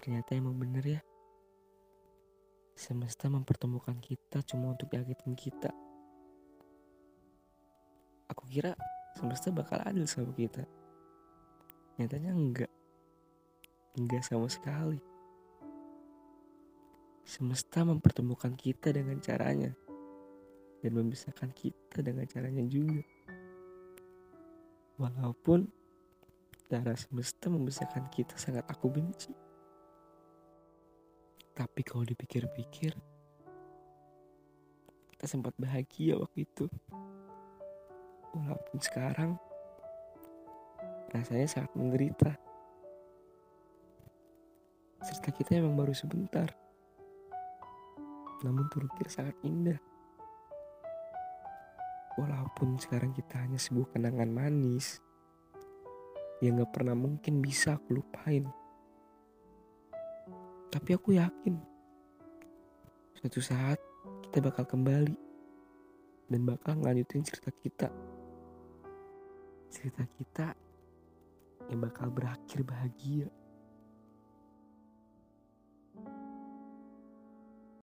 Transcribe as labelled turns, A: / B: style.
A: Ternyata emang bener ya. Semesta mempertemukan kita cuma untuk nyakitin kita. Aku kira semesta bakal adil sama kita. Nyatanya enggak. Enggak sama sekali. Semesta mempertemukan kita dengan caranya. Dan memisahkan kita dengan caranya juga. Walaupun cara semesta memisahkan kita sangat aku benci. Tapi kalau dipikir-pikir, kita sempat bahagia waktu itu. Walaupun sekarang rasanya sangat menderita. Cerita kita emang baru sebentar. Namun turutnya sangat indah. Walaupun sekarang kita hanya sebuah kenangan manis yang gak pernah mungkin bisa aku lupain. Tapi aku yakin suatu saat kita bakal kembali dan bakal ngelanjutin cerita kita. Cerita kita yang bakal berakhir bahagia.